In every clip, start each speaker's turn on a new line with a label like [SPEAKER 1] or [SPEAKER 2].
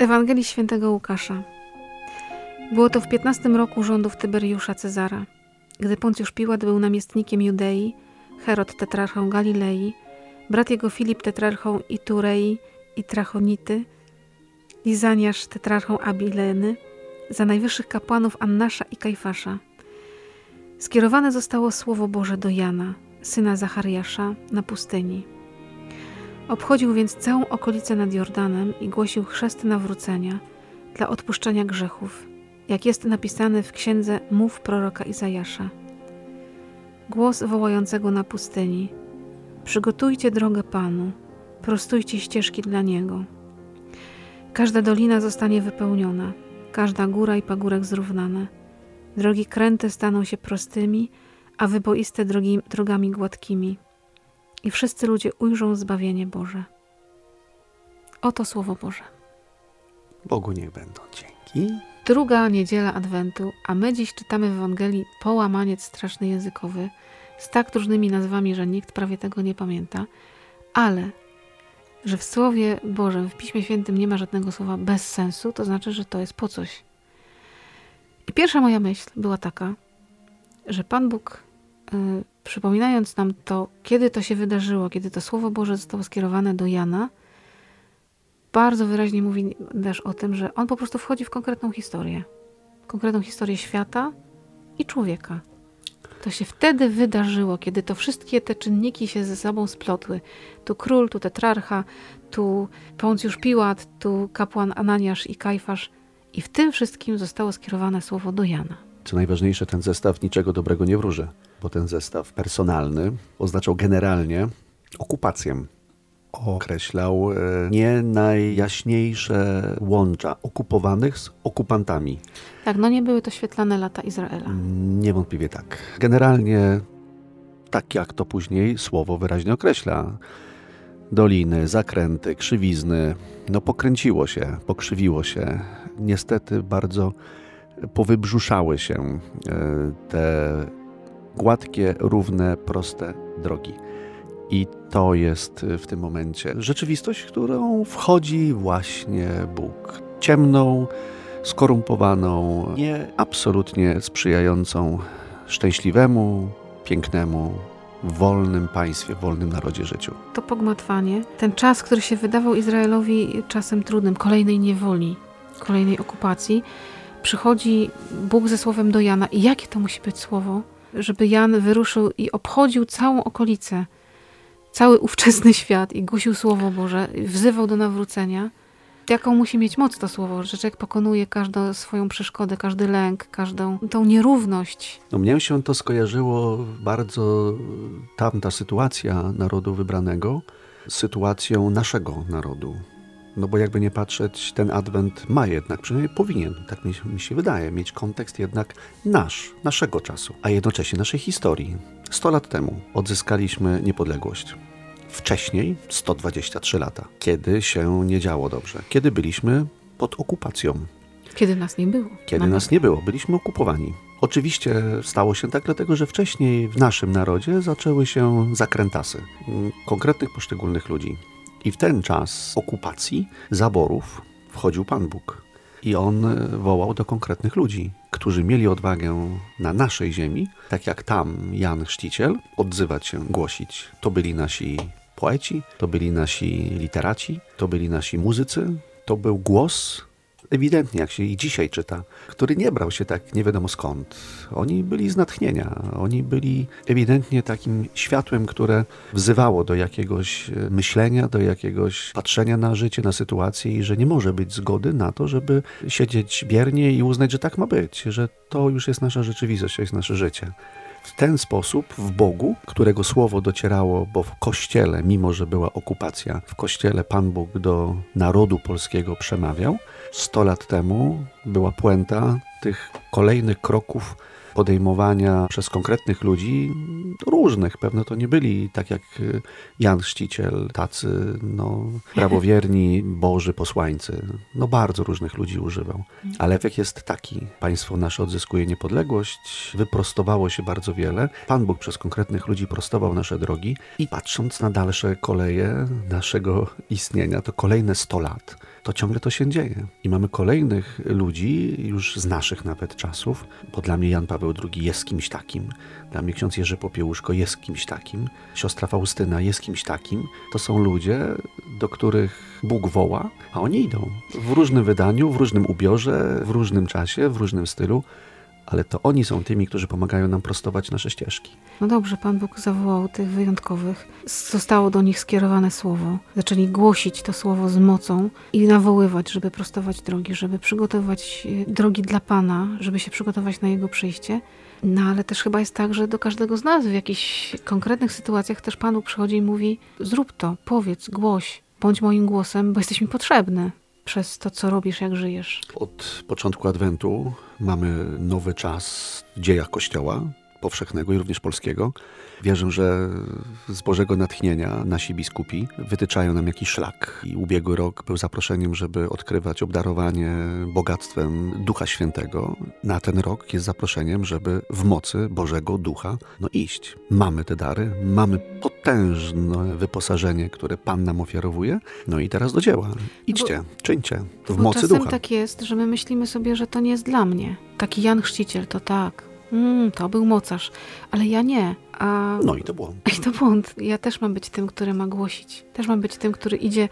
[SPEAKER 1] Ewangelii Świętego Łukasza. Było to w 15 roku rządów Tyberiusza Cezara, gdy Poncjusz Piłat był namiestnikiem Judei, Herod tetrarchą Galilei, brat jego Filip tetrarchą Iturei i Trachonity, Lizaniasz tetrarchą Abileny, za najwyższych kapłanów Annasza i Kajfasza. Skierowane zostało Słowo Boże do Jana, syna Zachariasza, na pustyni. Obchodził więc całą okolicę nad Jordanem i głosił chrzest nawrócenia dla odpuszczenia grzechów, jak jest napisane w księdze Mów proroka Izajasza. Głos wołającego na pustyni: Przygotujcie drogę Panu, prostujcie ścieżki dla Niego. Każda dolina zostanie wypełniona, każda góra i pagórek zrównane. Drogi kręte staną się prostymi, a wyboiste drogi, drogami gładkimi i wszyscy ludzie ujrzą zbawienie Boże. Oto Słowo Boże.
[SPEAKER 2] Bogu niech będą dzięki.
[SPEAKER 1] Druga niedziela Adwentu, a my dziś czytamy w Ewangelii połamaniec straszny językowy z tak różnymi nazwami, że nikt prawie tego nie pamięta, ale że w Słowie Bożym, w Piśmie Świętym nie ma żadnego słowa bez sensu, to znaczy, że to jest po coś. I pierwsza moja myśl była taka, że Pan Bóg y, przypominając nam to, kiedy to się wydarzyło, kiedy to Słowo Boże zostało skierowane do Jana, bardzo wyraźnie mówi też o tym, że on po prostu wchodzi w konkretną historię. Konkretną historię świata i człowieka. To się wtedy wydarzyło, kiedy to wszystkie te czynniki się ze sobą splotły. Tu król, tu tetrarcha, tu Poncjusz Piłat, tu kapłan Ananiasz i Kajfasz. I w tym wszystkim zostało skierowane słowo do Jana.
[SPEAKER 2] Co najważniejsze, ten zestaw niczego dobrego nie wróży bo ten zestaw personalny oznaczał generalnie okupację. Określał e, nie najjaśniejsze łącza okupowanych z okupantami.
[SPEAKER 1] Tak, no nie były to świetlane lata Izraela.
[SPEAKER 2] Niewątpliwie tak. Generalnie, tak jak to później słowo wyraźnie określa, doliny, zakręty, krzywizny, no pokręciło się, pokrzywiło się. Niestety bardzo powybrzuszały się e, te gładkie, równe, proste drogi. I to jest w tym momencie rzeczywistość, którą wchodzi właśnie Bóg. Ciemną, skorumpowaną, nie absolutnie sprzyjającą szczęśliwemu, pięknemu, wolnym państwie, wolnym narodzie życiu.
[SPEAKER 1] To pogmatwanie, ten czas, który się wydawał Izraelowi czasem trudnym, kolejnej niewoli, kolejnej okupacji, przychodzi Bóg ze słowem do Jana. I jakie to musi być słowo? żeby Jan wyruszył i obchodził całą okolicę, cały ówczesny świat i głosił Słowo Boże, wzywał do nawrócenia. Jaką musi mieć moc to słowo, że człowiek pokonuje każdą swoją przeszkodę, każdy lęk, każdą tą nierówność.
[SPEAKER 2] No mnie się to skojarzyło bardzo tamta sytuacja narodu wybranego z sytuacją naszego narodu. No bo jakby nie patrzeć, ten adwent ma jednak, przynajmniej powinien, tak mi, mi się wydaje, mieć kontekst jednak nasz, naszego czasu, a jednocześnie naszej historii. 100 lat temu odzyskaliśmy niepodległość. Wcześniej 123 lata, kiedy się nie działo dobrze, kiedy byliśmy pod okupacją.
[SPEAKER 1] Kiedy nas nie było.
[SPEAKER 2] Kiedy nas nie było, byliśmy okupowani. Oczywiście stało się tak, dlatego że wcześniej w naszym narodzie zaczęły się zakrętasy konkretnych poszczególnych ludzi. I w ten czas okupacji, zaborów wchodził Pan Bóg. I on e, wołał do konkretnych ludzi, którzy mieli odwagę na naszej ziemi, tak jak tam Jan Chrzciciel, odzywać się, głosić. To byli nasi poeci, to byli nasi literaci, to byli nasi muzycy. To był głos ewidentnie, jak się i dzisiaj czyta, który nie brał się tak nie wiadomo skąd. Oni byli z natchnienia, oni byli ewidentnie takim światłem, które wzywało do jakiegoś e, myślenia, do jakiegoś patrzenia na życie, na sytuację i że nie może być zgody na to, żeby siedzieć biernie i uznać, że tak ma być, że to już jest nasza rzeczywistość, to jest nasze życie w ten sposób w Bogu, którego słowo docierało, bo w kościele, mimo że była okupacja, w kościele Pan Bóg do narodu polskiego przemawiał. Sto lat temu była puenta tych kolejnych kroków podejmowania przez konkretnych ludzi, różnych, pewno to nie byli tak jak Jan Chrzciciel, tacy no, prawowierni, boży posłańcy. No bardzo różnych ludzi używał. Ale efekt jest taki. Państwo nasze odzyskuje niepodległość, wyprostowało się bardzo wiele. Pan Bóg przez konkretnych ludzi prostował nasze drogi i patrząc na dalsze koleje naszego istnienia, to kolejne 100 lat, to ciągle to się dzieje. I mamy kolejnych ludzi, już z naszych nawet czasów, bo dla mnie Jan Paweł II jest kimś takim, dla mnie ksiądz Jerzy Popiełuszko jest kimś takim, siostra Faustyna jest kimś takim. To są ludzie, do których Bóg woła, a oni idą. W różnym wydaniu, w różnym ubiorze, w różnym czasie, w różnym stylu ale to oni są tymi, którzy pomagają nam prostować nasze ścieżki.
[SPEAKER 1] No dobrze, Pan Bóg zawołał tych wyjątkowych. Zostało do nich skierowane słowo. Zaczęli głosić to słowo z mocą i nawoływać, żeby prostować drogi, żeby przygotować e, drogi dla Pana, żeby się przygotować na Jego przyjście. No ale też chyba jest tak, że do każdego z nas w jakichś konkretnych sytuacjach też Panu przychodzi i mówi: zrób to, powiedz, głoś, bądź moim głosem, bo jesteś mi potrzebny przez to, co robisz, jak żyjesz.
[SPEAKER 2] Od początku Adwentu mamy nowy czas w dziejach Kościoła powszechnego i również polskiego. Wierzę, że z Bożego natchnienia nasi biskupi wytyczają nam jakiś szlak. I ubiegły rok był zaproszeniem, żeby odkrywać obdarowanie bogactwem Ducha Świętego. Na ten rok jest zaproszeniem, żeby w mocy Bożego Ducha no iść. Mamy te dary, mamy potężne wyposażenie, które Pan nam ofiarowuje. No i teraz do dzieła. Idźcie, bo, czyńcie. W mocy
[SPEAKER 1] czasem
[SPEAKER 2] Ducha.
[SPEAKER 1] tak jest, że my myślimy sobie, że to nie jest dla mnie. Taki Jan Chrzciciel to tak, Mm, to był mocarz, ale ja nie. A...
[SPEAKER 2] No i to błąd.
[SPEAKER 1] I to błąd. Ja też mam być tym, który ma głosić. Też mam być tym, który idzie.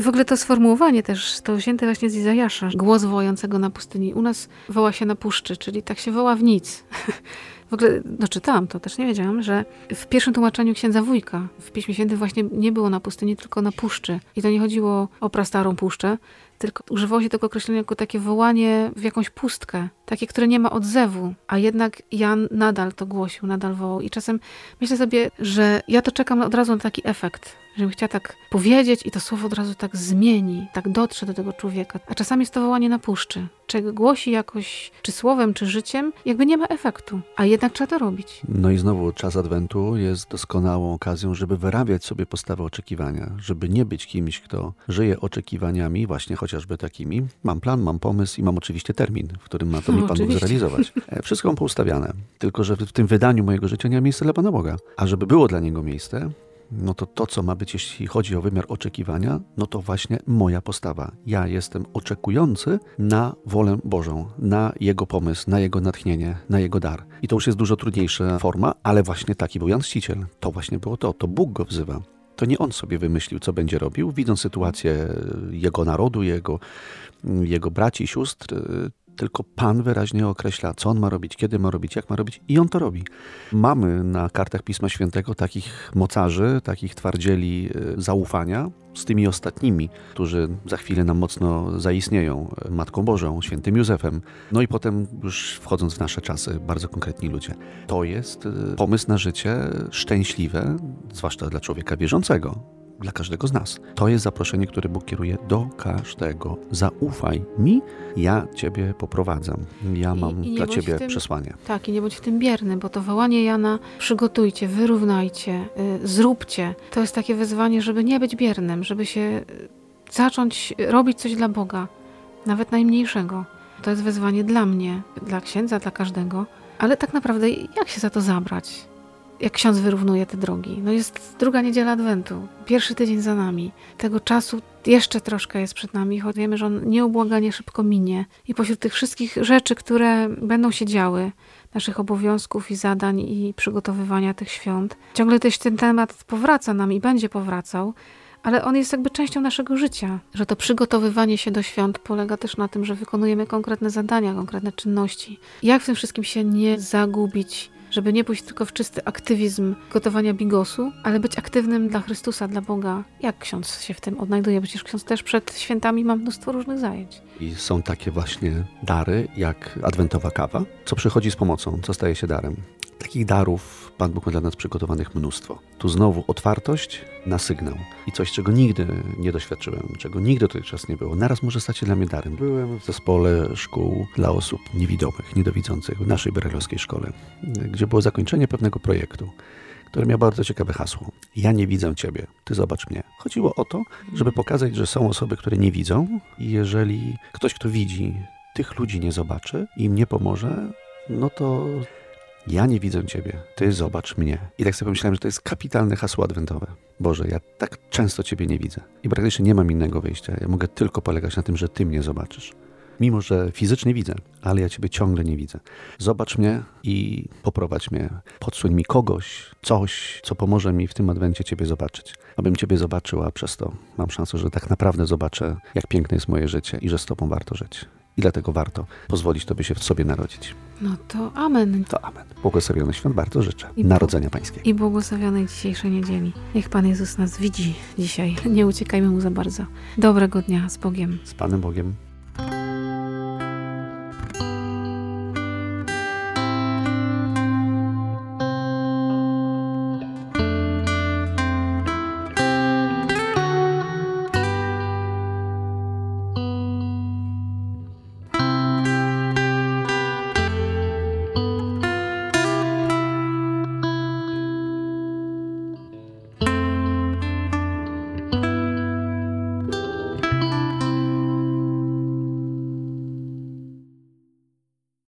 [SPEAKER 1] W ogóle to sformułowanie też, to wzięte właśnie z Izajasza, głos wołającego na pustyni. U nas woła się na puszczy, czyli tak się woła w nic. W ogóle, no czytałam to, też nie wiedziałam, że w pierwszym tłumaczeniu księdza Wójka w Piśmie Świętym właśnie nie było na pustyni, tylko na puszczy. I to nie chodziło o prastarą puszczę, tylko używało się tego określenia jako takie wołanie w jakąś pustkę, takie, które nie ma odzewu, a jednak Jan nadal to głosił, nadal wołał. I czasem myślę sobie, że ja to czekam od razu na taki efekt, żebym chciała tak powiedzieć i to słowo od razu tak zmieni, tak dotrze do tego człowieka. A czasami jest to wołanie na puszczy, czego głosi jakoś, czy słowem, czy życiem, jakby nie ma efektu, a jednak trzeba to robić.
[SPEAKER 2] No i znowu czas Adwentu jest doskonałą okazją, żeby wyrabiać sobie postawę oczekiwania, żeby nie być kimś, kto żyje oczekiwaniami, właśnie chociażby takimi. Mam plan, mam pomysł i mam oczywiście termin, w którym ma to no, Pan Bóg zrealizować. E, wszystko mam poustawiane, tylko że w tym wydaniu mojego życia nie ma miejsca dla Pana Boga. A żeby było dla Niego miejsce, no to to, co ma być, jeśli chodzi o wymiar oczekiwania, no to właśnie moja postawa. Ja jestem oczekujący na wolę Bożą, na Jego pomysł, na Jego natchnienie, na Jego dar. I to już jest dużo trudniejsza forma, ale właśnie taki był Jan Chrzciciel. To właśnie było to, to Bóg go wzywa. To nie on sobie wymyślił, co będzie robił, widząc sytuację jego narodu, jego, jego braci sióstr, tylko Pan wyraźnie określa, co on ma robić, kiedy ma robić, jak ma robić, i on to robi. Mamy na kartach Pisma Świętego takich mocarzy, takich twardzieli e, zaufania z tymi ostatnimi, którzy za chwilę nam mocno zaistnieją Matką Bożą, świętym Józefem. No i potem, już wchodząc w nasze czasy, bardzo konkretni ludzie. To jest e, pomysł na życie szczęśliwe, zwłaszcza dla człowieka wierzącego dla każdego z nas. To jest zaproszenie, które Bóg kieruje do każdego. Zaufaj mi, ja Ciebie poprowadzam. Ja mam I, i dla Ciebie tym, przesłanie.
[SPEAKER 1] Tak, i nie bądź w tym bierny, bo to wołanie Jana przygotujcie, wyrównajcie, y, zróbcie. To jest takie wezwanie, żeby nie być biernym, żeby się y, zacząć robić coś dla Boga, nawet najmniejszego. To jest wezwanie dla mnie, dla księdza, dla każdego. Ale tak naprawdę, jak się za to zabrać? Jak ksiądz wyrównuje te drogi. No jest druga niedziela Adwentu, pierwszy tydzień za nami. Tego czasu jeszcze troszkę jest przed nami, choć wiemy, że on nieubłaganie szybko minie. I pośród tych wszystkich rzeczy, które będą się działy, naszych obowiązków i zadań i przygotowywania tych świąt, ciągle też ten temat powraca nam i będzie powracał, ale on jest jakby częścią naszego życia, że to przygotowywanie się do świąt polega też na tym, że wykonujemy konkretne zadania, konkretne czynności. Jak w tym wszystkim się nie zagubić żeby nie pójść tylko w czysty aktywizm gotowania bigosu, ale być aktywnym dla Chrystusa, dla Boga. Jak ksiądz się w tym odnajduje? Przecież ksiądz też przed świętami ma mnóstwo różnych zajęć.
[SPEAKER 2] I są takie właśnie dary, jak adwentowa kawa, co przychodzi z pomocą, co staje się darem. Tak takich darów Pan Bóg ma dla nas przygotowanych mnóstwo. Tu znowu otwartość na sygnał i coś, czego nigdy nie doświadczyłem, czego nigdy dotychczas nie było. Naraz może stać się dla mnie darem. Byłem w zespole szkół dla osób niewidomych, niedowidzących w naszej berelowskiej szkole, gdzie było zakończenie pewnego projektu które miał bardzo ciekawe hasło. Ja nie widzę Ciebie, Ty zobacz mnie. Chodziło o to, żeby pokazać, że są osoby, które nie widzą i jeżeli ktoś, kto widzi, tych ludzi nie zobaczy i im nie pomoże, no to ja nie widzę Ciebie, Ty zobacz mnie. I tak sobie pomyślałem, że to jest kapitalne hasło adwentowe. Boże, ja tak często Ciebie nie widzę i praktycznie nie mam innego wyjścia. Ja mogę tylko polegać na tym, że Ty mnie zobaczysz. Mimo, że fizycznie widzę, ale ja Ciebie ciągle nie widzę. Zobacz mnie i poprowadź mnie. Podsuń mi kogoś, coś, co pomoże mi w tym adwencie Ciebie zobaczyć. Abym Ciebie zobaczył, a przez to mam szansę, że tak naprawdę zobaczę, jak piękne jest moje życie i że z Tobą warto żyć. I dlatego warto pozwolić Tobie się w sobie narodzić.
[SPEAKER 1] No to amen.
[SPEAKER 2] To amen. Błogosławiony świąt bardzo życzę.
[SPEAKER 1] I
[SPEAKER 2] Narodzenia Pańskiego.
[SPEAKER 1] I błogosławionej dzisiejszej niedzieli. Niech Pan Jezus nas widzi dzisiaj. Nie uciekajmy Mu za bardzo. Dobrego dnia z Bogiem.
[SPEAKER 2] Z Panem Bogiem.